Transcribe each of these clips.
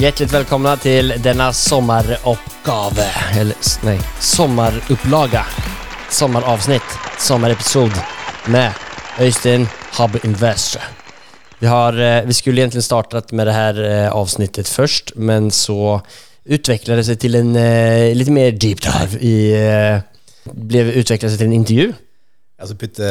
Hjärtligt velkommen til denne sommeroppgave eller nei, nej, sommarupplaga, sommaravsnitt, sommarepisod med Øystein Hub Investor. Vi, har, eh, vi skulle egentlig startet med det här eh, avsnittet først, men så utviklet det seg til en litt mer deep dive i, Ble utviklet seg til en intervju. Altså putte,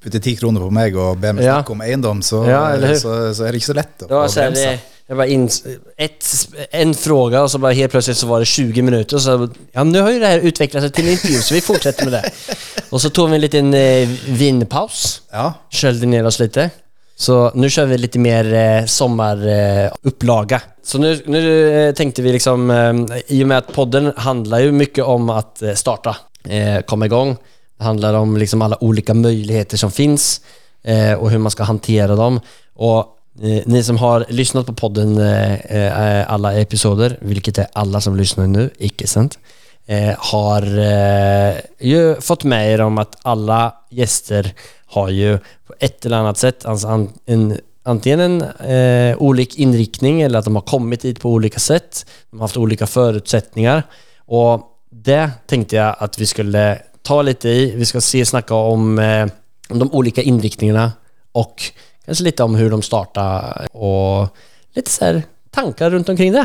putte ti kroner på meg og be meg Ja. snakke om eiendom, så, Ja, så, så er det ikke så lett å, var å bremse. det, jag bara in, ett, en fråga och så bara helt plötsligt så var det 20 minuter och så ja nu har ju det här utvecklat sig till en intervju så vi fortsätter med det. Och så tog vi en liten eh, vinpaus, Ja, köljde ner oss lite. Så nu kör vi lite mer eh, sommarupplaga. Eh, så nu, nu eh, tänkte vi liksom, eh, i och med att podden handlar ju mycket om att eh, starta, eh, komma igång. Det handlar om liksom alla olika möjligheter som finns eh, och hur man ska hantera dem. Och eh, ni som har lyssnat på podden eh, eh, alla episoder, vilket är alla som lyssnar nu, icke sant? eh, har eh, ju fått med er om att alla gäster har ju på ett eller annat sätt alltså en, antingen en olik inriktning eller att de har kommit hit på olika sätt. De har haft olika förutsättningar och det tänkte jag att vi skulle ta lite i. Vi ska se snacka om, om de olika inriktningarna och kanske litt om hvordan de starta, og litt ser, tanker rundt omkring det.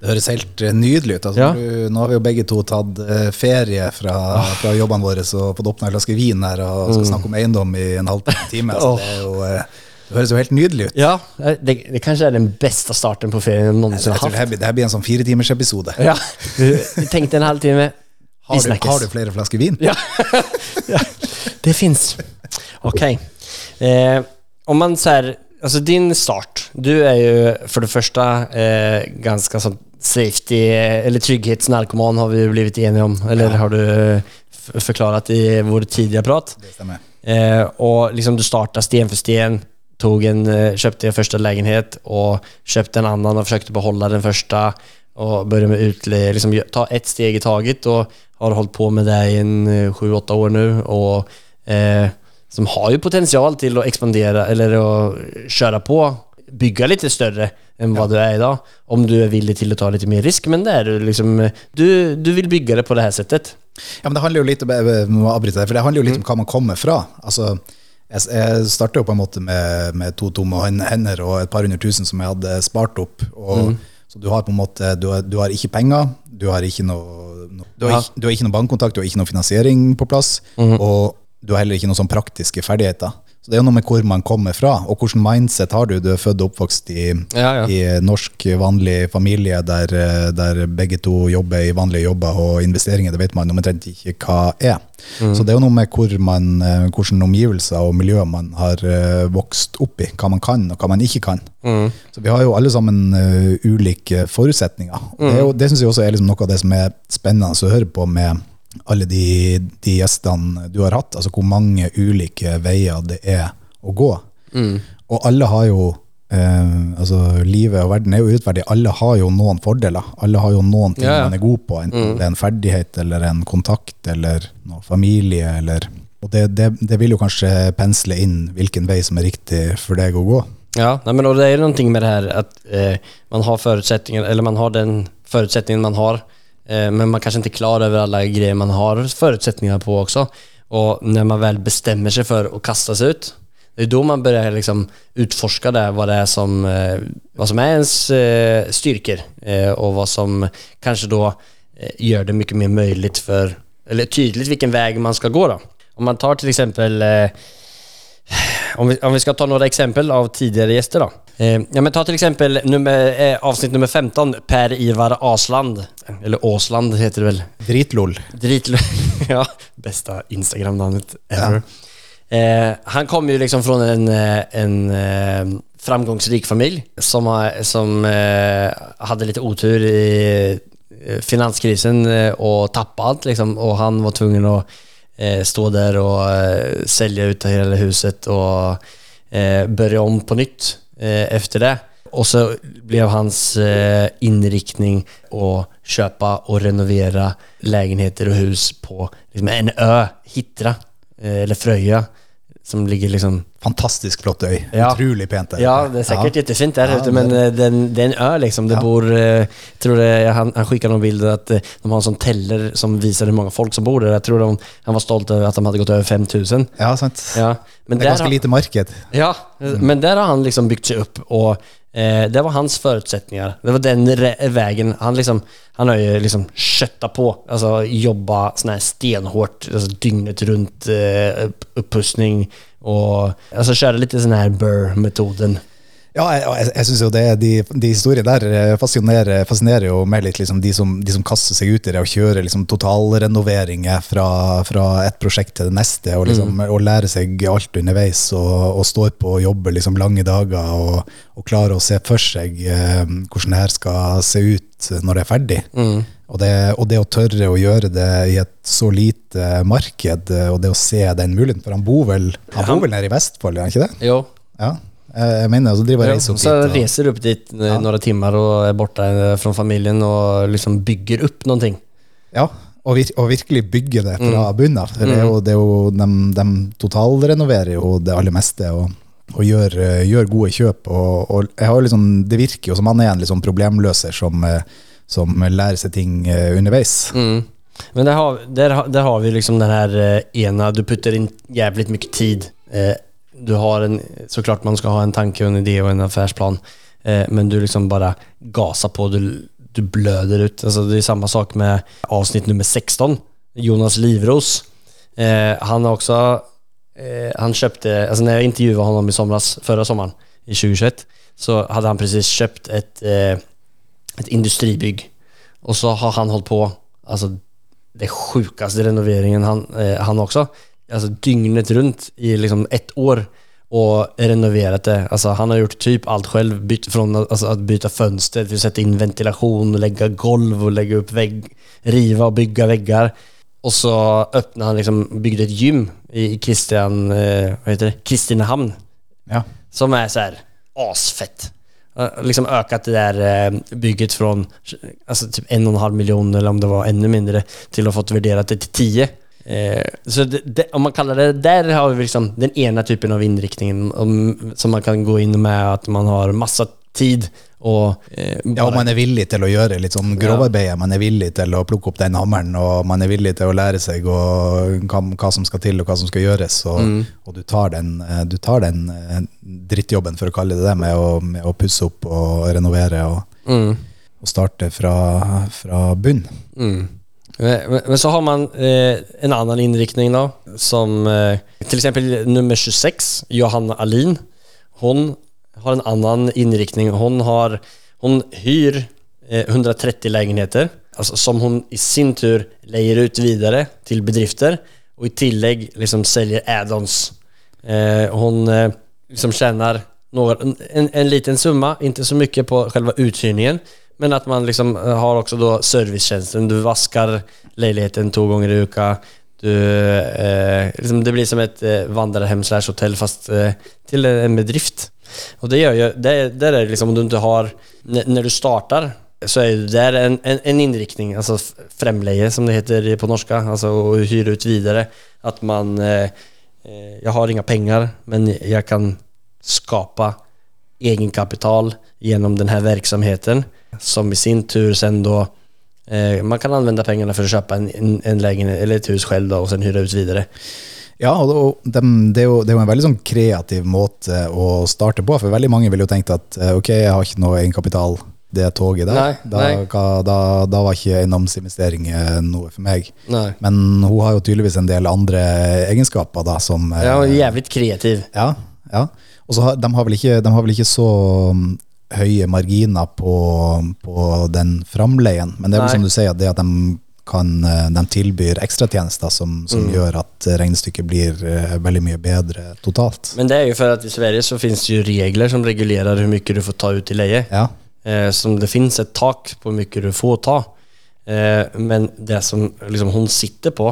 det høres helt eh, nydelig ut. Altså, Ja. du, nå har vi jo begge to tatt eh, ferie fra, fra jobbene våre og fått åpna en flaske vin her og skal snakke om eiendom i en halvtime time. Så Åh. det, jo, eh, det høres jo helt nydelig ut. Ja, det, det kanskje er den beste starten på ferien noensinne har tror det her, blir- en sånn firetimersepisode. Ja, vi tenkte en halvtime. Vi Har, du- har du flere flasker vin? Ja. ja, det fins. Ok. Eh, om man ser alltså din start. Du är ju för det första eh, ganska så safety eh, eller trygghetsnarkoman har vi ju blivit eniga om. Eller har du eh, förklarat i vår tidiga prat. Det stämmer. Eh, och liksom du startade sten för sten, tog en, eh, köpte en första lägenhet och köpte en annan och försökte behålla den första och började med utle, liksom ta ett steg i taget och har hållit på med det i en eh, sju, åtta år nu och eh, som har ju potential till att expandera eller att köra på, bygga lite större än vad du är idag. Om du är villig till att ta lite mer risk, men det är du liksom, eh, du, du vill bygga det på det här sättet. Ja, men det handler jo litt om, må avbryte deg, for det handler jo litt om hva man kommer fra. Altså, jeg, jeg startet jo på en måte med, med to tomme hender og et par hundre tusen som jeg hadde spart opp. Og, Så du har på en måte, du har, du har ikke penger, du har ikke noe, no, du, har Ja. du har ikke noe bankkontakt, du har ikke noe finansiering på plass, og du har heller ikke noen sånn praktiske ferdigheter. Så det er jo noe med hvor man kommer fra, og hvilken mindset har du. Du er født og oppvokst i, Ja, ja. i norsk vanlig familie der, eh, der begge to jobber i vanlige jobber, og investeringer det vet man omtrent ikke hva er. Så det er jo noe med hvor man, eh, hvilke omgivelser og miljø man har eh, vokst opp i, hva man kan og hva man ikke kan. Så vi har jo alle sammen ulike forutsetninger. Mm. Det, jo- det syns jeg også er liksom noe av det som er spennende å høre på med alle de, de gjestene du har hatt, altså hvor mange ulike veier det er å gå. Og alle har jo eh, altså Livet og verden er jo urettferdig. Alle har jo noen fordeler. Alle har jo noen ting Ja, ja. man er god på, enten det er en ferdighet eller en kontakt eller noe familie. Eller, og det, det, det vil jo kanskje pensle inn hvilken vei som er riktig for deg å gå. Ja, nei, men det är noe med det her at eh, man har forutsetninger, eller man har den forutsetningen man har, men man kanske inte är klar över alla grejer man har förutsättningar på också. Och när man väl bestämmer sig för att kasta seg ut, det är då man börjar liksom utforska det, vad det är som, eh, vad som är ens styrker styrkor hva som kanske då eh, gör det mycket mer möjligt för, eller tydligt vilken väg man ska gå då. Om man tar till exempel eh, om vi, om vi ska ta några exempel av tidigare gäster då. Eh, ja, men ta till exempel nummer, eh, avsnitt nummer 15, Per-Ivar Asland. Eller Åsland heter det väl. Dritlol. Dritlol, ja, bästa Instagram-namnet ever. Eh, han kom ju liksom från en, eh, en eh, framgångsrik familj som, som eh, hade lite otur i finanskrisen og och tappa allt liksom. Och han var tvungen att stå där och eh, sälja ut hela huset och börja om på nytt eh, efter det. Och så blev hans eh, inriktning att köpa och renovera lägenheter och hus på liksom, en ö, Hitra, eh, eller Fröja, som ligger liksom Fantastisk flott øy. Ja. Utrolig pent der. Ja, det er sikkert där der ute, men eh, det er en ø, liksom. Det Ja. bor, jeg tror det, han, han skickade noen bilder at eh, de har en sånn teller som viser hvor mange folk som bor der. Jeg tror de, han var stolt over at de hadde gått over 5000. Ja, sant. Ja, men Det er ganske har- lite marked. Ja, men der har han liksom bygd seg opp. och eh, det var hans förutsättningar. Det var den veien. Han, liksom, han har ju liksom köttat på, alltså jobba sån här stenhårt, alltså dygnet runt eh, upp- uppussning och alltså köra lite sån här Burr-metoden. Ja, jeg, jeg, jeg synes jo det, er- de, de historiene der eh, fascinerer, fascinerer jo mer litt liksom de, som, de som kaster seg ut i det og kjører liksom totalrenoveringer fra, fra et prosjekt til det neste, og, liksom, og lærer seg alt underveis, og, og står på og jobber liksom lange dager, og, og klarer å se for seg eh, hvordan det her skal se ut når det er ferdig. Og, det, og det å tørre å gjøre det i et så lite marked, eh, og det å se den muligheten, for han bor vel, han bor vel nede i Vestfold, gjør han ikke det? Jo. Ja, jeg jeg mener, altså, så driver reiser opp så dit. reiser du opp dit eh, Ja. noen timer og er borte fra från og liksom bygger Noen ting Ja, og, vir og virkelig bygger det fra Mm. bunnen av. For det er jo, det er jo, de, de totalrenoverer jo det aller meste og, og gjør, eh, gjør gode kjøp. Og, og liksom, det virker jo som han er en liksom problemløser som, eh, som lærer seg ting eh, underveis. Mm. Men der har, der, der har vi liksom den eh, ena, du putter inn jævlig mye tid. Eh, du har en, Så klart man skal ha en tanke og en idé og en affärsplan. Eh, men du liksom bare gasar på, du, du blöder ut. Alltså det är samma sak med avsnitt nummer 16. Jonas Livros. Eh, han har också, eh, han köpte, alltså när jag intervjuade honom i somras, förra sommaren, i 2021, så hade han precis köpt ett, eh, ett industribygg. Och så har han hållit på, alltså det sjukaste renoveringen han, eh, han också. Alltså dygnet rundt i liksom ett år och renoverat det. Alltså han har gjort typ allt själv. Bytt från alltså, att byta fönster till att sätta in ventilation och lägga golv och lägga upp vägg, riva och bygga väggar. Och så öppnade han liksom, byggde ett gym i Christian, eh, vad heter det? Kristinehamn. Ja. Som är så här asfett. Liksom ökat det där eh, bygget från alltså typ en och en halv miljon eller om det var ännu mindre till att ha fått värderat det till 10. Eh, så det, det, om man kaller det, Der har vi liksom den ene typen av innriktningen om, som man kan gå inn med at man har masse tid Og, eh, Ja, og man er villig til å gjøre litt sånn grovarbeid. Man er villig til å plukke opp den hammeren, og man er villig til å lære seg og, hva, hva som skal til, og hva som skal gjøres. Og, og du tar den, eh, du tar den eh, drittjobben, for å kalle det det, med å, med å pusse opp og renovere og, mm. og starte fra, fra bunn. Mm. Men, så har man eh, en annen inriktning da, som eh, f.eks. nummer 26, Johanna Alin. Hun har en annen inriktning. Hun, hon hyr eh, 130 leiligheter, altså, som hun i sin tur leier ut videre til bedrifter og i tillegg liksom selger add-ons. Eh, hun eh, liksom tjener en, en liten summa, ikke så mye på selve uthyrningen, men att man liksom eh, har också då servicetjänsten. Du vaskar leiligheten to ganger i uka. Du, eh, liksom det blir som et eh, vandrerhjem slash hotell fast eh, til en bedrift. Og det gjør jo det, det er liksom om du ikke har, när du startar så er det en, en, en inriktning, altså fremleie, som det heter på norska, altså å hyre ut videre. At man, eh, Jeg har inga penger, men jeg kan skapa egenkapital genom den här verksamheten som i sin tur sen då eh, man kan använda pengarna för att köpa en, en, en lägenhet eller ett hus själv då och sen hyra ut vidare. Ja, og det, det, er jo, det er jo en veldig sånn kreativ måte å starte på, for veldig mange ville jo tenkt at eh, ok, jeg har ikke noe egenkapital, det toget der, Nei, da, nei. da, da var ikke eiendomsinvestering eh, noe for meg. Nei. Men hun har jo tydeligvis en del andre egenskaper da, som Ja, jævlig är jävligt kreativ. Ja, ja. Og så har, de, har ikke, de har vel ikke så høye marginer på, på den framleien, men det er jo som du sier, det at de kan, eh, de tilbyr ekstratjenester som, som gjør at regnestykket blir eh, veldig mye bedre totalt. Men det er jo for at i Sverige så finnes det jo regler som regulerer hvor mye du får ta ut i leie. Ja, Eh, som det finnes et tak på hvor mye du får ta. Eh, men det som liksom, hun sitter på,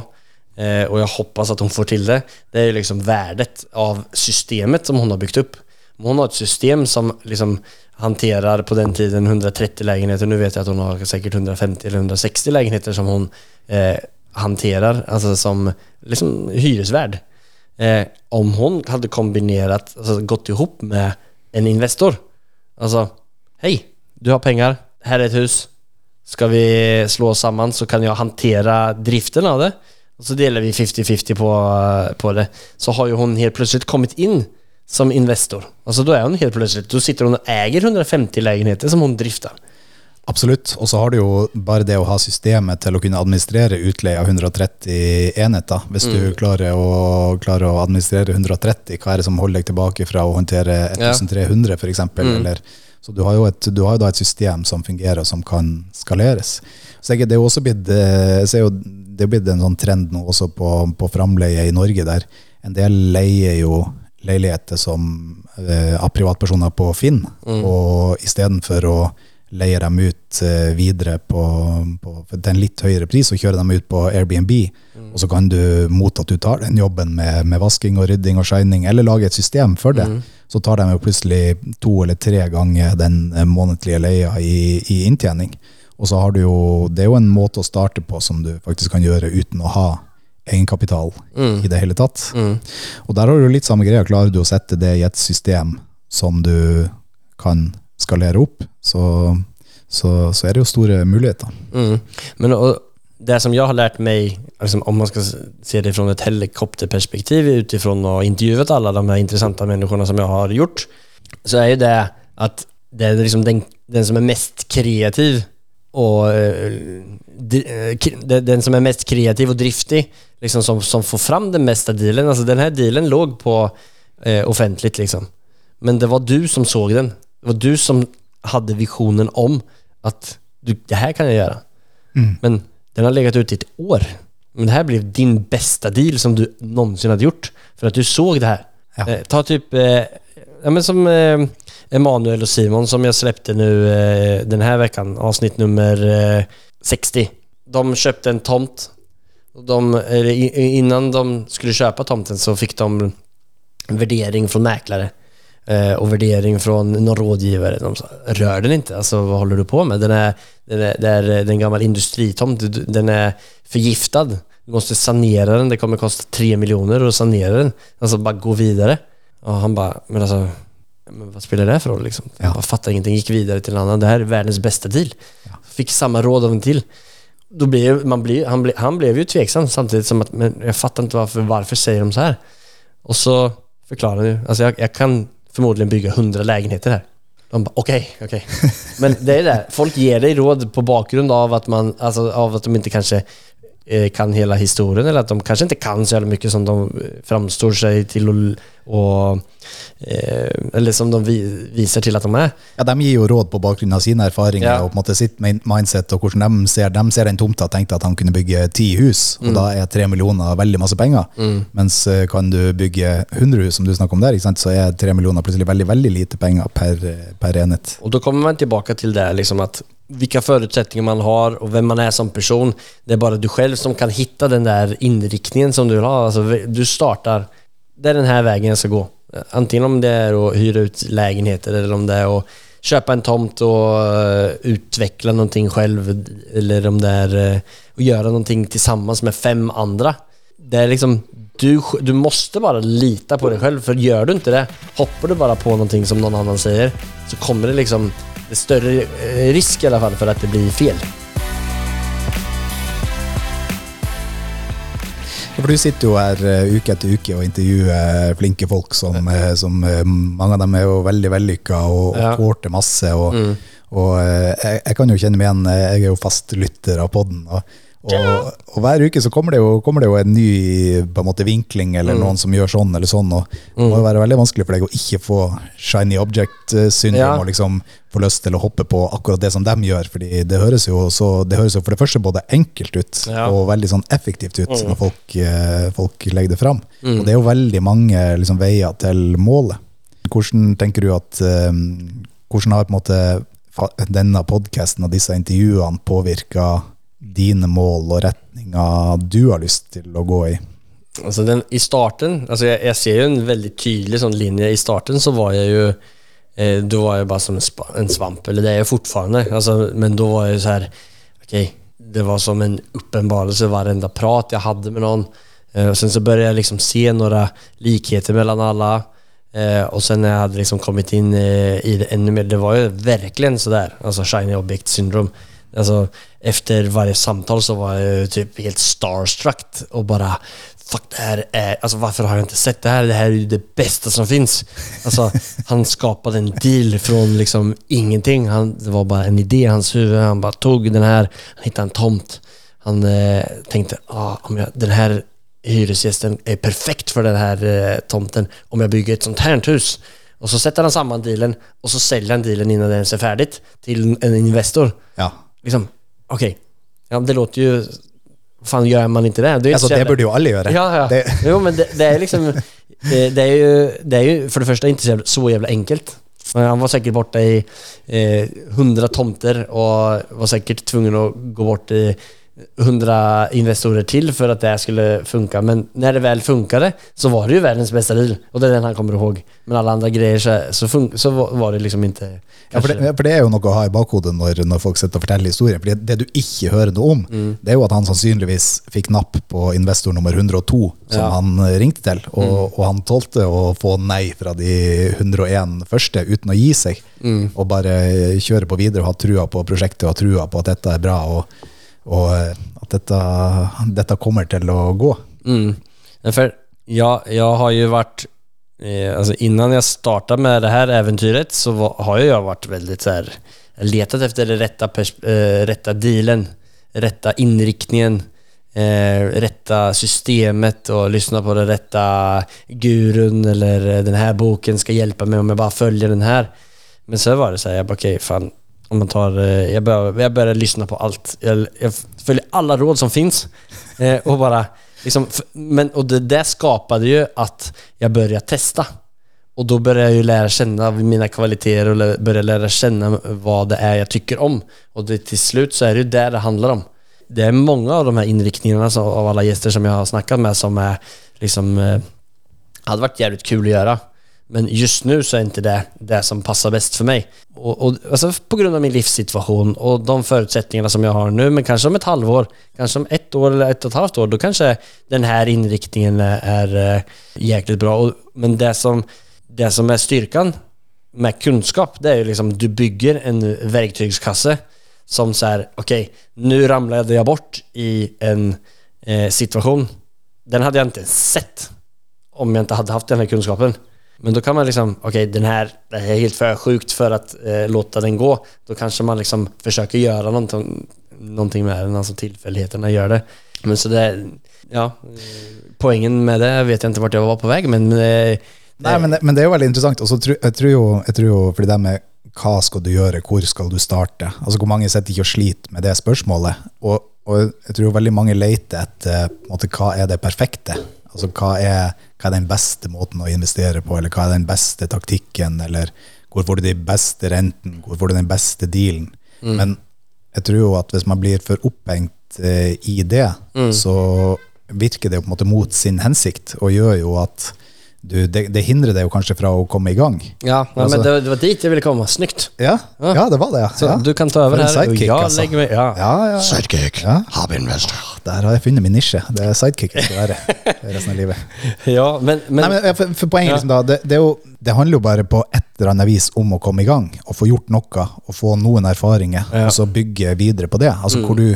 eh, og jeg hoppas at hun får til det, det er liksom verdet av systemet som hun har bygd upp. Hon har ett system som liksom hanterar på den tiden 130 lägenheter. Nu vet jag att hon har säkert 150 eller 160 lägenheter som hon eh, hanterar, som liksom hyresvärd. Eh, om hon hade kombinerat, alltså gått ihop med en Investor. Alltså, hej, du har pengar, här är ett hus. Ska vi slå oss samman så kan jag hantera driften av det. Och så delar vi 50-50 på, på det. Så har ju hon helt plötsligt kommit in som Investor. Altså, da er hun helt plutselig, du sitter hun og eier 150 leiligheter som hun drifter. Absolutt. Og så har du jo bare det å ha systemet til å kunne administrere utleie av 130 enheter. Hvis du klarer å, klarer å administrere 130, hva er det som holder deg tilbake fra å håndtere 1300 f.eks.? Eller Så du har jo et, du har jo da et system som fungerer, og som kan skaleres. Så jeg, det er jo også blitt, jo, det er blitt en sånn trend nå også på, på framleie i Norge, der en del leier jo leiligheter som, eh, av privatpersoner på Finn, og istedenfor å leie dem ut eh, videre på, på, til en litt høyere pris og kjøre dem ut på Airbnb, og så kan du mot at du tar den jobben med, med vasking og rydding og shining, eller lage et system for det, så tar de jo plutselig to eller tre ganger den eh, månedlige leia i, i inntjening. Og så har du jo, det er jo en måte å starte på som du faktisk kan gjøre uten å ha egenkapital i det hele tatt. Og der har du litt samme greia. Klarer du å sette det i et system som du kan skalere opp, så, så, så er det jo store muligheter. Mm. Men og, det som jeg har lært meg, liksom, om man skal se det fra et helikopterperspektiv utifrån ha intervjuet alle de her interessante menneskene som jeg har gjort, så er jo det at det er liksom den, den som er mest kreativ och eh, den den som er mest kreativ og driftig, liksom som, som får fram den meste dealen. altså, den dealen låg på eh, offentlig, liksom. Men det var du som såg den. Det var du som hadde visionen om at du, det her kan jeg gjøre. Mm. Men den har ligget ute i ett år. Men det her ble din beste deal som du någonsin hadde gjort. For at du såg det her. Ja. Eh, ta typ, eh, ja men som eh, Emanuel og Simon som jeg slippte nå eh, den här avsnitt nummer eh, 60. De köpte en tomt. De, innan de skulle köpa tomten så fick de värdering från mäklare eh, och värdering från någon rådgivare. De sa, rör den inte, alltså vad håller du på med? Den är, den är, det är, en gammal industritomt, Du- den är förgiftad. Du måste sanera den, det kommer kosta tre miljoner att sanera den. Alltså bara gå vidare. Och han bara, men alltså, men vad spelar det för roll liksom? Jag Ja. bara fattar ingenting, gick vidare till en annan. Det här är världens bästa deal. Fick samma råd av en till. Då man blir, han, blev, han blev ju tveksam samtidigt som att, men jag fattar inte varför, varför säger de så här? Och så förklarar ju, alltså jag, jag kan förmodligen bygga hundra lägenheter här. De bara okej, okej. Men det är det, folk ger dig råd på bakgrund av att man, alltså av att de inte kanske kan hela historien eller att de kanske inte kan så jävla mycket som de eh, framstår sig till och, och eh, eller som de viser til till att de är. Ja, De gir jo råd på bakgrunn av sine erfaringer Ja. og på en måte sitt mindset, og hvordan de ser, de ser den tomte og tenkte at han kunne bygge ti hus, og da er tre millioner veldig masse penger. Mens eh, kan du bygge 100 hus, som du snakker om der, ikke så er tre millioner plutselig veldig veldig lite penger per, eh, per enhet. Og da kommer man tilbake til det liksom att vilka förutsättningar man har och vem man är som person. Det är bara du själv som kan hitta den där inriktningen som du vill ha. Alltså, du startar, det är den här vägen jag ska gå. Antingen om det är att hyra ut lägenheter eller om det är att köpa en tomt och eh, utveckla någonting själv eller om det är att göra någonting tillsammans med fem andra. Det är liksom, du, du måste bara lita på dig själv för gör du inte det, hoppar du bara på någonting som någon annan säger så kommer det liksom, större eh, risk i alla fall för att det blir fel. For du sitter jo her eh, uke etter uke og intervjuer flinke folk som, eh, som eh, Mange av dem er jo veldig vellykka og, og får til masse. Og, og eh, jeg, jeg kan jo kjenne meg igjen, eh, jeg er jo fast lytter av podden. Og, og, og hver uke så kommer det jo, kommer det jo en ny en måte, vinkling, eller noen som gjør sånn eller sånn. Og det må jo være veldig vanskelig for deg å ikke få shiny object-syndrom Ja. og liksom få lyst til å hoppe på akkurat det som de gjør. fordi det høres jo, så, det høres jo for det første både enkelt ut Ja. og veldig sånn effektivt ut når folk, eh, folk legger det fram. Og det er jo veldig mange liksom, veier til målet. Hvordan tenker du at eh, Hvordan har på en måte denne podkasten og disse intervjuene påvirka dine mål og retninger du har lyst til å gå i? Altså den, I starten, altså jeg, jeg, ser jo en veldig tydelig sånn linje. I starten så var jeg jo eh, Da var jeg bare som en, spa, en svamp, eller det er jeg fortfarande. Altså, men da var jeg så her Ok, det var som en åpenbarelse hver enda prat jeg hadde med noen. Eh, og sen så begynte jeg liksom se noen likheter mellom alle. Eh, og så når jeg hadde liksom kommet inn eh, i det enda mer, det var jo virkelig så der, altså shiny object syndrome. Alltså, efter varje samtal så var jag typ helt starstruck och bara Fuck det här är, alltså varför har jag inte sett det här? Det här är ju det bästa som finns. Alltså han skapade en deal från liksom ingenting. Han, det var bara en idé i hans huvud. Han bara tog den här, han hittade en tomt. Han eh, tänkte, ah, om jag, den här hyresgästen är perfekt för den här eh, tomten om jag bygger ett sånt här hus. Och så sätter han samman dealen och så säljer han dealen innan den ens är färdigt till en investor. Ja. Liksom, okej. Ja, det låter ju... fan gör man inte det? Det, är Altså, det jävla- burde jo alle gjøre. Ja, ja. Det, Jo, men det, det är liksom... Det, det, är ju, det är ju för det första inte så jävla, så jävla enkelt. Han var säkert borta i eh, 100 tomter och var säkert tvungen att gå bort i 100 investorer til för att det här skulle funka. Men när det väl funkade så var det ju världens bästa deal. Och det är den han kommer ihåg. Men alla andra grejer så, så, så var det liksom inte... ja, for, det, for det er jo noe å ha i bakhodet når, når folk sitter og forteller historien. For det du ikke hører noe om, Mm. det er jo at han sannsynligvis fikk napp på investor nummer 102, som Ja. han eh, ringte til. Og, og han tålte å få nei fra de 101 første uten å gi seg. Og bare kjøre på videre og ha trua på prosjektet og trua på at dette er bra, og, og eh, at dette, dette kommer til å gå. Mm. For ja, jag har jo vært eh, Altså, innan jeg starta med det her eventyret, så var, har jeg vært veldig väldigt Letet efter det rätta, eh, dealen, rette inriktningen, eh, rette systemet og lytte på den rette gurun eller denne den här boken skal hjelpe meg om jeg bare følger den her'. Men så var det sånn bara fan, om man tar, eh, jag började, jag började lyssna på allt. Jag, jag följer alla råd som finns eh, och bara liksom, men, och det där skapade ju att jag började testa. Och då började jag ju lära känna mina kvaliteter och lä- började lära känna vad det är jag tycker om. Och det, till slut så är det ju där det handlar om. Det är många av de här inriktningarna av alla gäster som jag har snackat med som är liksom eh, hade varit jävligt kul att göra. Men just nu så är inte det det som passar bäst för mig. Och, och, alltså på grund av min livssituation och de förutsättningarna som jag har nu, men kanske om ett halvår, kanske om ett år eller ett och ett halvt år, då kanske den här inriktningen är, eh, jäkligt bra. Och, men det som, det som är styrkan med kunskap, det är ju liksom du bygger en verktygskasse som så här, okej, nu ramlade jag bort i en eh, situation. Den hade jag inte sett om jag inte hade haft den här kunskapen. Men då kan man liksom, okej den här, det helt för sjukt för att eh, låta den gå. Då kanske man liksom försöker göra någonting, någonting med den, alltså tillfälligheterna gör det. Men så det, ja, eh, med det vet jag inte vart jag var på väg men det, Nei, men, det- men det er jo veldig interessant. Og så jeg tror jo, jeg tror jo fordi det med hva skal du gjøre, hvor skal du starte? Altså Hvor mange sitter ikke og sliter med det spørsmålet? Og, og jeg tror jo veldig mange leter etter på en måte, hva er det perfekte? Altså hva er, hva er den beste måten å investere på, eller hva er den beste taktikken, eller hvor får du de beste renten, hvor får du den beste dealen? Men jeg tror jo at hvis man blir for opphengt eh, i det, så virker det jo på en måte mot sin hensikt, og gjør jo at du, det, det hindrer deg jo kanskje fra å komme i gang. ja, ja altså, men det, det var dit jeg ville komme. Snykt. Ja, Ja. ja det var det. Ja. Så ja. du kan ta over och sidekick, ja, altså. lägger mig, ja. Ja, ja. Sidekick, Ja. hobbyinvestor. Der har jeg funnet min nisje. Det er sidekick jeg skal være resten av livet. Ja, men, men Nei, men for, for poenget Ja. liksom da, det, det, er jo, det handler jo bare på et eller annet vis om å komme i gang og få gjort noe og få noen erfaringer, Ja. og så bygge videre på det. Altså hvor, du,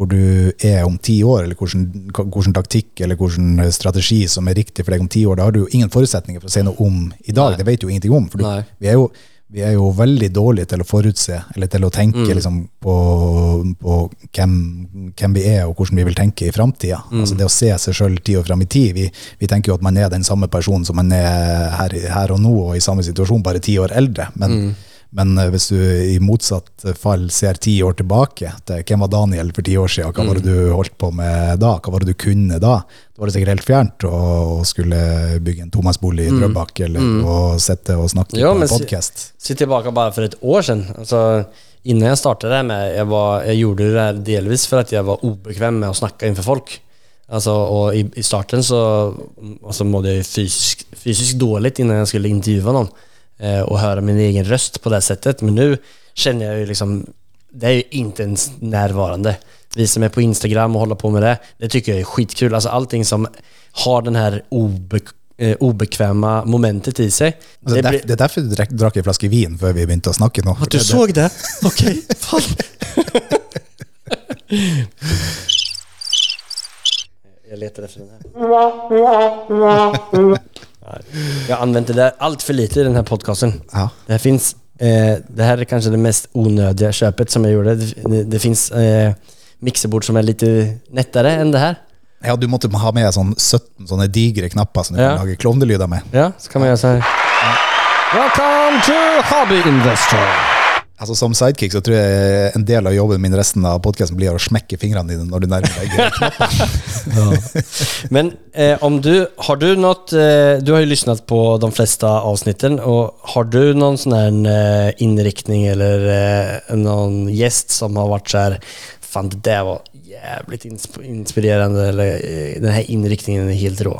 hvor du er om ti år, eller hvordan, hvilken taktikk eller hvilken strategi som er riktig for deg om ti år. Da har du jo ingen forutsetninger for å si noe om i dag. Nei. Det vet du jo ingenting om. For du, vi, er jo, vi er jo veldig dårlige til å forutse, eller til å tenke liksom, på, på hvem, hvem vi er, og hvordan vi vil tenke i framtida. Altså det å se seg sjøl ti år fram i tid. Vi, vi tenker jo at man er den samme personen som man er her, her og nå, og i samme situasjon, bare ti år eldre. Men, men eh, hvis du i motsatt fall ser ti år tilbake, til hvem var Daniel for ti år siden, hva var det du holdt på med da, hva var det du kunne da? Da var det sikkert helt fjernt å skulle bygge en tomannsbolig i Drøbak, eller å sitte og snakke jo, på en podkast. Si, si tilbake bare for et år siden. Altså, Innen jeg startet det med, jeg, var, jeg, gjorde det delvis for at jeg var ubekvem med å snakke innenfor folk. Altså, og i, i starten så altså, måtte jeg fysisk, fysisk dårlig innen jeg skulle intervjue eh, och höra min egen röst på det sättet. Men nu känner jag ju liksom, det är ju inte ens närvarande. Vi som är på Instagram och håller på med det, det tycker jag är skitkul. Alltså allting som har den här obe, eh, obekväma momentet i sig. Altså, det, det er det er derfor du drakk, drakk en flaske vin før vi begynte å snakke nå. At du såg det? Okej, fan. Jag letar efter den här. Jag har det där allt för lite i den här podcasten. Ja. Det här finns, eh, det här är kanske det mest onödiga köpet som jag gjorde. Det, det, det finns eh, miksebord som är lite nättare än det här. ja, du måtte ha med sånn 17 sånne digre knapper som du Ja. kan lage klovnelyder med. Ja, så kan man göra så här. Welcome to Hobby Investor. Altså Som sidekick så tror jeg en del av jobben min resten av podkasten blir å smekke fingrene dine når du nærmer deg knappene. Men eh, om du, har du något, eh, du har jo lyssnat på de fleste avsnitten Og har du noen sånn eh, innriktning eller eh, noen gjest som har vært så Fant fan det var jævlig insp- inspirerende, eller eh, den her innriktningen er helt rå.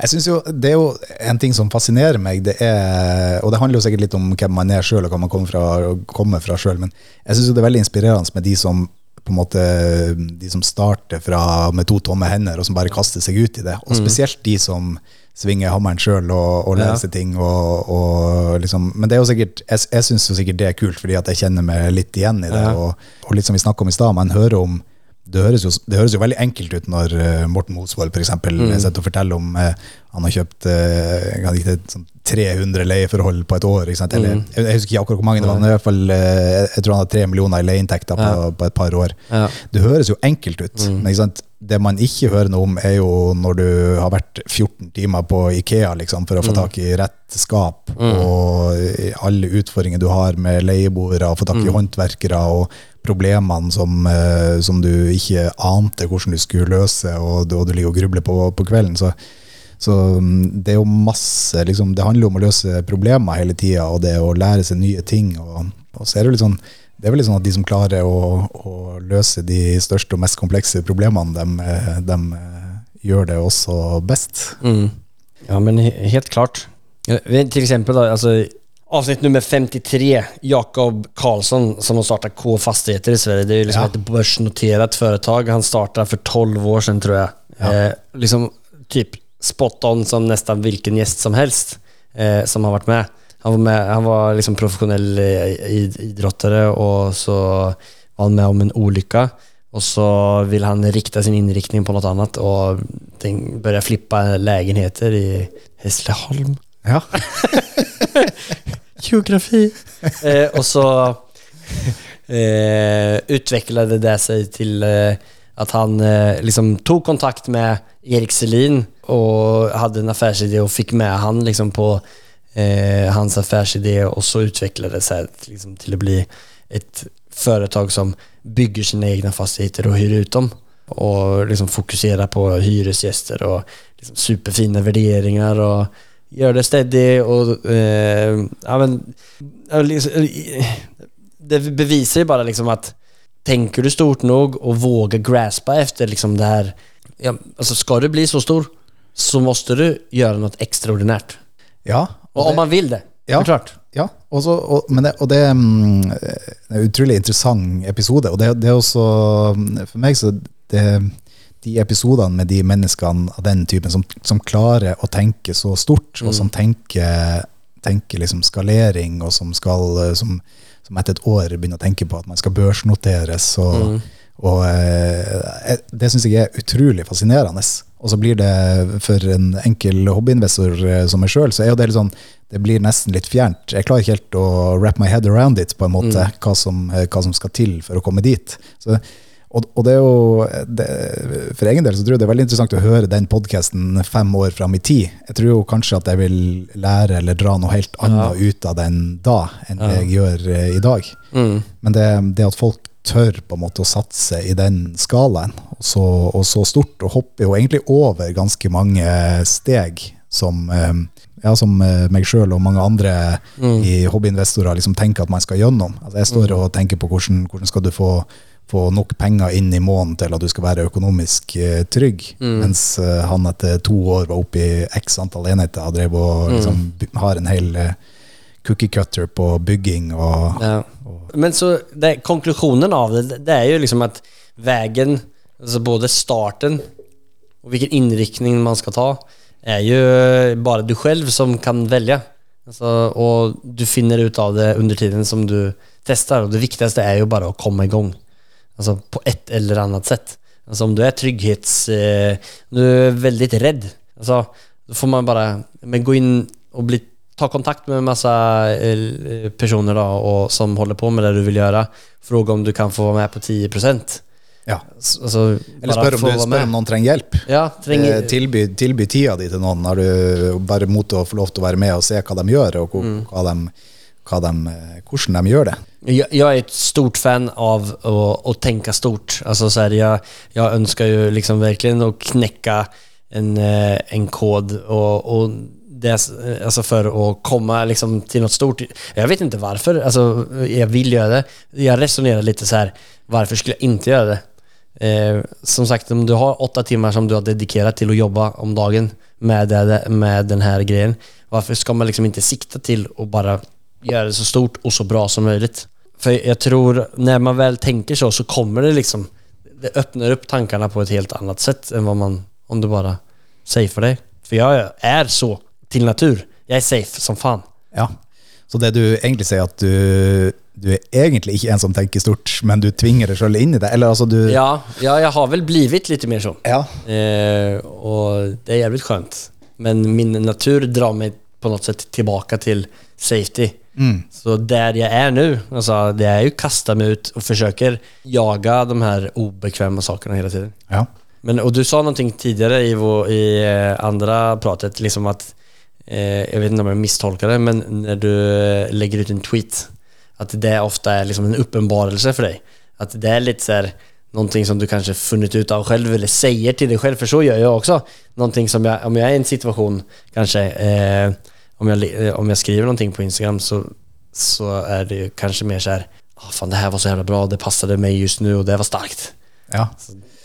Jeg synes jo, Det er jo en ting som fascinerer meg, det er, og det handler jo sikkert litt om hvem man er sjøl og hva man kommer fra, kommer fra sjøl, men jeg syns det er veldig inspirerende med de som på en måte, de som starter fra med to tomme hender og som bare kaster seg ut i det. Og spesielt de som svinger hammeren sjøl og, og Ja. ting. Og, og liksom, men det er jo sikkert, jeg, jeg syns sikkert det er kult, fordi at jeg kjenner meg litt igjen i det. Ja. Og, og litt som vi snakka om i stad, man hører om det høres, jo, det høres jo veldig enkelt ut når eh, Morten Mosvold eksempel, Mm. sitter og forteller om eh, han har kjøpt eh, kan sånn 300 leieforhold på et år. Eller, Mm. jeg, jeg husker ikke akkurat hvor mange det var, men i hvert fall, eh, jeg tror han har tre millioner i leieinntekter på, Ja. på et par år. Ja. Det høres jo enkelt ut, Mm. men det man ikke hører noe om, er jo når du har vært 14 timer på Ikea liksom, for å få Mm. tak i rett skap, og alle utfordringer du har med leieboere, og få tak i Mm. håndverkere, og problemene som, eh, som du ikke ante hvordan du skulle løse, og, og du ligger og grubler på, på kvelden. Så, så mm, det er jo masse liksom, Det handler jo om å løse problemer hele tida, og det å lære seg nye ting. Og, og så er det sånn det er vel litt sånn at de som klarer å, å løse de største og mest komplekse problemene, de, eh, de eh, gjør det også best. Mm. Ja men helt klart. Til eksempel, da, alltså, avsnitt nummer 53, Jakob Karlsson som har startat K Fastigheter i Sverige. Det är liksom Ja. ett börsnoterat företag. Han startade för 12 år sedan tror jag. Ja. Eh, liksom typ spot on som nästan vilken gäst som helst eh, som har varit med. Han var, med, han var liksom profesjonell eh, og idrottare och så var han med om en olycka. Och så vill han rikta sin inriktning på något annat och tänk, börja flippa lägenheter i Hässleholm. Ja. Geografi. eh, og så eh, utviklet det seg til eh, at han eh, liksom tog kontakt med Erik Selin og hadde en affärsidé og fikk med han liksom på eh, hans affärsidé og så utviklet det seg liksom til å bli et företag som bygger sine egne fastigheter og hyr ut dem Og liksom fokuserer på hyresgjester og liksom superfina vurderinger. och gör det steady og eh, ja, men, liksom, eh, det beviser jo bare liksom at Tenker du stort nok og våger graspa efter liksom det her ja, altså Skal du bli så stor så må du gjøre noe ekstraordinært. ja. Og om det- man vil det, Ja. ja. klart. Ja, og, så, og, men det, og det, er, mm, det er en utrolig interessant episode. Og det, det er også mm, For meg så det, De episodene med de menneskene av den typen som, som klarer å tenke så stort, og som tenker, tenker liksom skalering, og som skal eh, som, som etter et år begynner å tenke på at man skal børsnoteres. og og og Det syns jeg er utrolig fascinerende. Og så blir det, for en enkel hobbyinvestor eh, som meg sjøl, så er jo det litt sånn Det blir nesten litt fjernt. Jeg klarer ikke helt å wrap my head around it, på en måte, hva, som, eh, hva som skal til for å komme dit. Så, og, og det er jo det, For egen del så tror jeg det er veldig interessant å høre den podkasten fem år fram i tid. Jeg tror jo kanskje at jeg vil lære eller dra noe helt annet ut av den da, enn ja. jeg gjør eh, i dag. Men det, det at folk tør på en måte å satse i den skalaen, og så, og så stort, og hopper jo egentlig over ganske mange steg som eh, ja, som eh, meg sjøl og mange andre i hobbyinvestorer liksom tenker at man skal gjennom. Altså, jeg står og tenker på hvordan, hvordan skal du få, få nok penger inn i måneden til at du skal være økonomisk eh, trygg, mens eh, han etter to år var oppe i x antall enheter og drev og liksom, har en hel eh, cookie cutter på bygging og Ja. Men så det, konklusjonen av det, det er jo liksom at veien, altså både starten og hvilken innriktning man skal ta, er jo bare du selv som kan velge. Altså, og du finner ut av det under tiden som du testar. og det viktigaste är ju bara att komma igång. Alltså på et eller annet sett. Altså om du er trygghets... Eh, du er veldig redd, altså, då får man bare men gå inn og bli, ta kontakt med masse eh, personer da, og, som holder på med det du vil gjøre. Spørre om du kan få være med på 10%. ja. Altså, Eller spør om, du, spør om noen trenger hjelp. Ja, trenger... Eh, Tilby, tilby tida di til noen. Du bare mot å få lov til å være med og se hva de gjør, og hva, Mm. hva de, de, hvordan de gjør det? Jeg, jeg er et stort fan av å, å tenke stort. Altså, så här, jeg, jeg ønsker jo liksom virkelig å knekke en, eh, en kod og, og det, altså for å komme liksom til noe stort. Jeg vet ikke hvorfor. Altså, jeg vil gjøre det. Jeg resonnerer litt sånn Hvorfor skulle jeg ikke gjøre det? Eh, som sagt, om du har åtte timer som du har dedikert til å jobbe om dagen med, med denne greien, hvorfor skal man liksom ikke sikte til å bara göra det så stort och så bra som möjligt? För jag tror, när man väl tänker så, så kommer det liksom, det öppnar upp tankarna på ett helt annat sätt än vad man, om du bara for dig. För jag är så till natur. Jeg er safe som fan. Ja. Så det du egentlig sier, at du, du er egentlig ikke en som tenker stort, men du tvinger deg sjøl inn i det? Eller altså du Ja, ja, jeg har vel blivit litt mer sånn. Ja. Eh, og det er jævlig skjønt. Men min natur drar meg på noe sett tilbake til safety. Så där jag är nu, alltså, det är ju kasta mig ut och försöker jaga de här obekväma sakerna hela tiden. ja. Men, och du sa någonting tidigare i, vår, i eh, andra pratet, liksom att, eh, jag vet inte om jag misstolkar det, men när du eh, lägger ut en tweet, att det ofta är liksom en uppenbarelse för dig. Att det är lite så här, någonting som du kanske funnit ut av själv eller säger till dig själv, för så gör jag också. Någonting som jag, om jag är i en situation kanske, eh, om, jag, eh, om jag skriver någonting på Instagram så, så är det ju kanske mer så här, ah, fan det här var så jävla bra, det passade mig just nu och det var starkt. ja.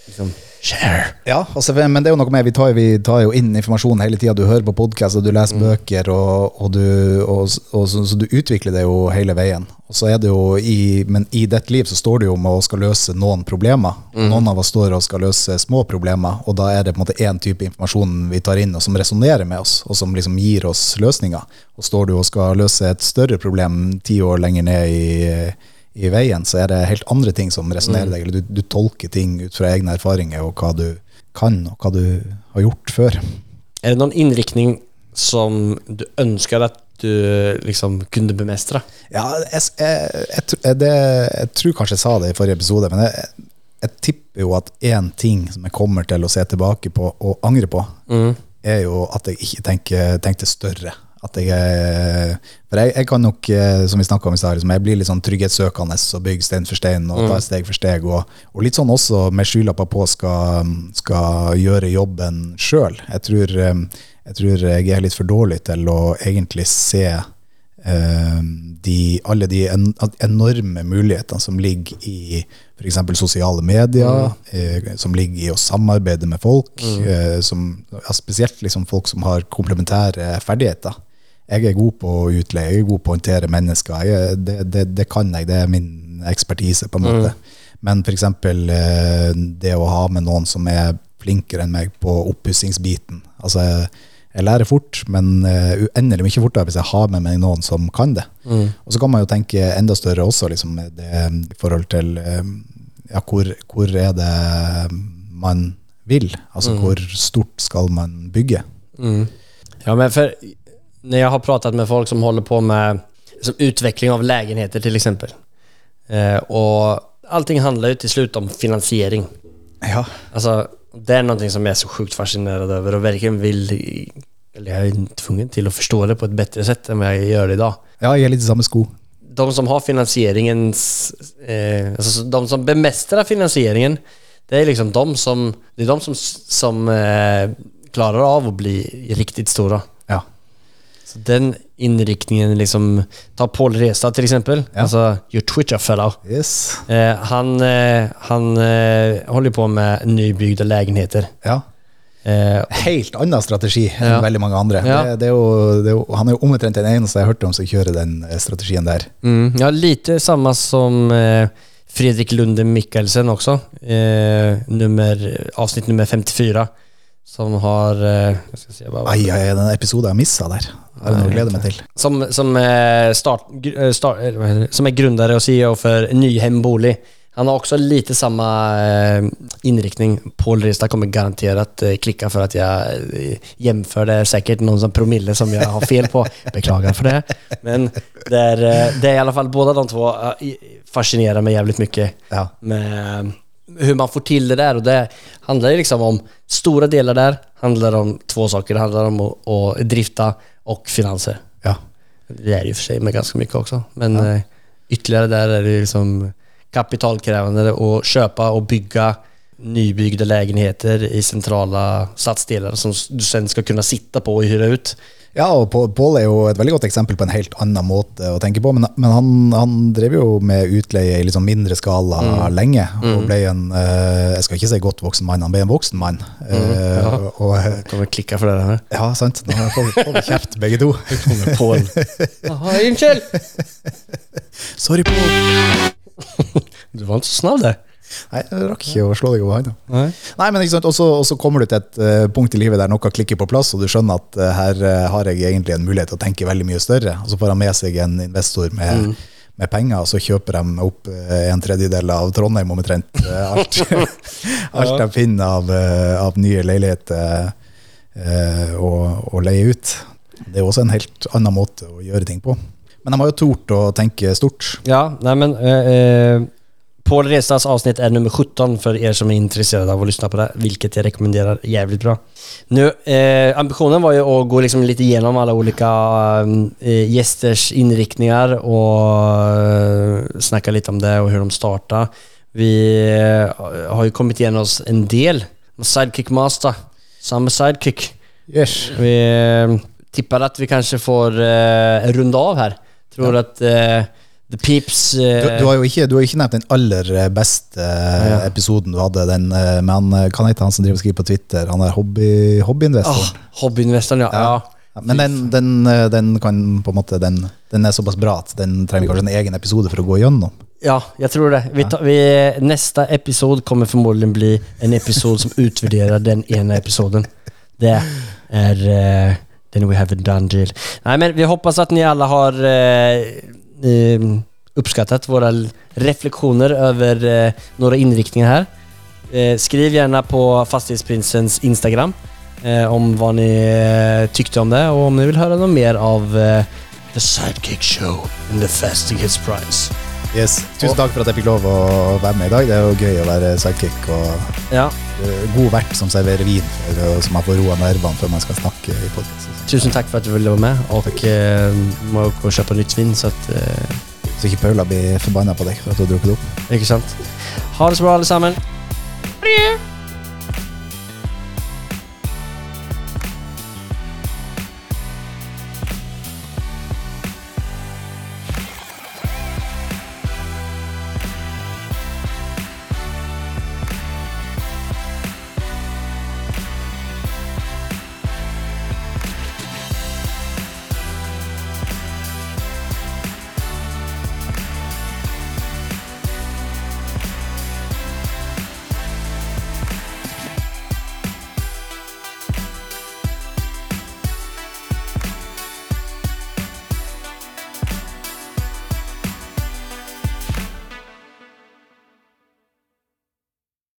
Liksom, share. Ja, altså, men det er jo noe med, vi tar, vi tar jo inn informasjon hele tida. Du hører på podkast, og du leser bøker, og, og, du, og, og så, så du utvikler det jo hele veien. Og så er det jo i, Men i ditt liv så står du jo med å skal løse noen problemer. Mm. Noen av oss står og skal løse små problemer, og da er det på en måte én type informasjon vi tar inn, og som resonnerer med oss, og som liksom gir oss løsninger. Og står du og skal løse et større problem ti år lenger ned i i veien, så er det helt andre ting som resonnerer deg. Eller du, du tolker ting ut fra egne erfaringer og hva du kan, og hva du har gjort før. Er det noen innrikning som du ønsker at du liksom kunne bemestre? Ja, jeg, jeg, jeg, det, jeg tror kanskje jeg sa det i forrige episode, men jeg, jeg tipper jo at én ting som jeg kommer til å se tilbake på og angre på, er jo at jeg ikke tenker, tenkte større. At jeg, er- for jeg, jeg kan nok, eh, som vi snakka om i stad, liksom, jeg blir litt sånn trygghetssøkende og bygger stein for stein og tar steg for steg. Og, og litt sånn også med skylapper på skal, skal gjøre jobben sjøl. Jeg, eh, jeg tror jeg er litt for dårlig til å egentlig se eh, de, alle de en, enorme mulighetene som ligger i f.eks. sosiale medier, eh, som ligger i å samarbeide med folk, eh, som, ja, spesielt liksom folk som har komplementære ferdigheter. Jeg er god på å utleie, jeg er god på å håndtere mennesker. Jeg, det, det, det kan jeg, det er min ekspertise, på en måte. Men f.eks. Eh, det å ha med noen som er flinkere enn meg på oppussingsbiten. Altså, jeg, lærer fort, men eh, uendelig mye fortere hvis jeg har med meg noen som kan det. Og så kan man jo tenke enda større også, liksom, det, i forhold til eh, ja, hvor, hvor er det man vil? Altså hvor stort skal man bygge? Ja, men för när jag har pratat med folk som håller på med som utveckling av lägenheter till exempel. Eh, och allting handlar ju till slut om finansiering. Ja. Alltså, det är någonting som jag är så sjukt fascinerad över och verkligen vill, eller jag är tvungen till att förstå det på ett bättre sätt än vad jag gör idag. ja, jeg er litt i samme sko. De som har finansieringens, eh, alltså de som bemästrar finansieringen, det är liksom de som, det är de som, som eh, klarar av att bli riktigt stora. Så den innriktningen, liksom Ta Paul Restad til eksempel. Ja. Altså your Twitter fellow. Yes. Eh, han eh, han eh, holder på med nybygde lägenheter. Ja. Eh, Helt annen strategi enn Ja. veldig mange andre. Ja. Det, det er jo, det er jo, han er jo omtrent den eneste jeg har hørt om som kjører den eh, strategien der. mm, ja, lite samme som eh, Fredrik Lunde Mikkelsen også. Nummer, avsnitt nummer 54. Som har... Eh, jag ska se, vad var det? Ai, ai, den episoden jeg missa der. Det er noe å glede meg til. Som, som, eh, start, eh, start, eh, som er grundare og CEO for Nyhem Bolig. Han har også lite samme innriktning. Pål Paul Rista kommer garantert klikke for at jeg. Det sikkert noen någon promille som jeg har fel på. Beklager for det. Men det eh, det er i alle fall både de to fascinerer meg jævlig mye. Ja. med hur man får till det där och det handlar ju liksom om stora delar där handlar om två saker. Det handlar om att, att drifta och finanser. ja. Det är ju för sig med ganska mycket också. Men ja. ytterligare där är det liksom kapitalkrävande att köpa och bygga nybyggda lägenheter i sentrale stadsdelar som du sen skal kunne sitte på og hyre ut. Ja, og Pål Pål er jo et veldig godt eksempel på en helt annen måte å tenke på. Men, men han, han drev jo med utleie i litt sånn mindre skala Mm. lenge, og ble en eh, Jeg skal ikke si godt voksen mann, han ble en voksen mann. Eh, Mm, ja. og, og, kommer klikke for det her. ja, sant. Nå får vi, kjeft, begge to. Kommer Paul. Jaha, unnskyld! Sorry, Pål. Du var ikke så snabb där. Nei, jeg rakk ikke å slå deg over hånda. Nei. Nei, men ikke sant, Og så- og kommer du til et uh, punkt i livet der noe klikker på plass, og du skjønner at uh, her uh, har jeg egentlig en mulighet til å tenke veldig mye større. Og så får han med seg en investor med, med penger, og så kjøper de opp en tredjedel av Trondheim omtrent. alt alt de finner av, av nye leiligheter å, å leie ut. Det er også en helt annen måte å gjøre ting på. Men de har jo tort å tenke stort. Ja, nei, men eh, Paul Restas avsnitt är nummer 17 för er som är intresserade av att lyssna på det, vilket jag rekommenderar jävligt bra. Nu, eh, ambitionen var ju att gå liksom lite igenom alla olika eh, gästers inriktningar och eh, snacka lite om det och hur de startar. Vi eh, har ju kommit igenom oss en del. Sidekick Master, samme sidekick. Yes. Vi eh, tippar att vi kanske får eh, runda av här. Tror att eh, The Peeps... Uh, Du, du, har jo ikke, du har ikke nevnt den aller eh, beste uh, Ja. episoden du hadde. Den, uh, men eh, kan hete han som driver og skriver på Twitter? Han er hobby, hobbyinvestoren. Oh, hobbyinvestoren, ja. Ja. ja. Men den, den, eh, den kan på en måte den, er såpass bra at den trenger kanskje en egen episode for å gå gjennom. Ja, jeg tror det. Vi ta, vi, neste episode kommer formodentlig bli en episode som utvurderer den ene episoden. Det er uh, den we have a done deal. Nei, men vi hoppas at ni alle har eh, uppskattat våra reflektioner över eh, några inriktningar här. Eh, skriv gärna på Fastighetsprinsens Instagram eh, om vad ni eh, tyckte om det och om ni vill höra något mer av eh, The Sidekick Show and the Fastighetsprice. Yes. Tusen takk for at jeg fikk lov å være med i dag. Det er jo gøy å være sidekick og Ja, eh, god vert som serverer vin, og som så man får roa nervene før man skal snakke i podcast. Tusen takk for at du ville være med og eh, må gå og kjøpe nytt vin så at uh, Så ikke Paula blir forbanna på deg for at du har drukket opp. Ikke sant? Ha det så bra alle sammen. Adjø.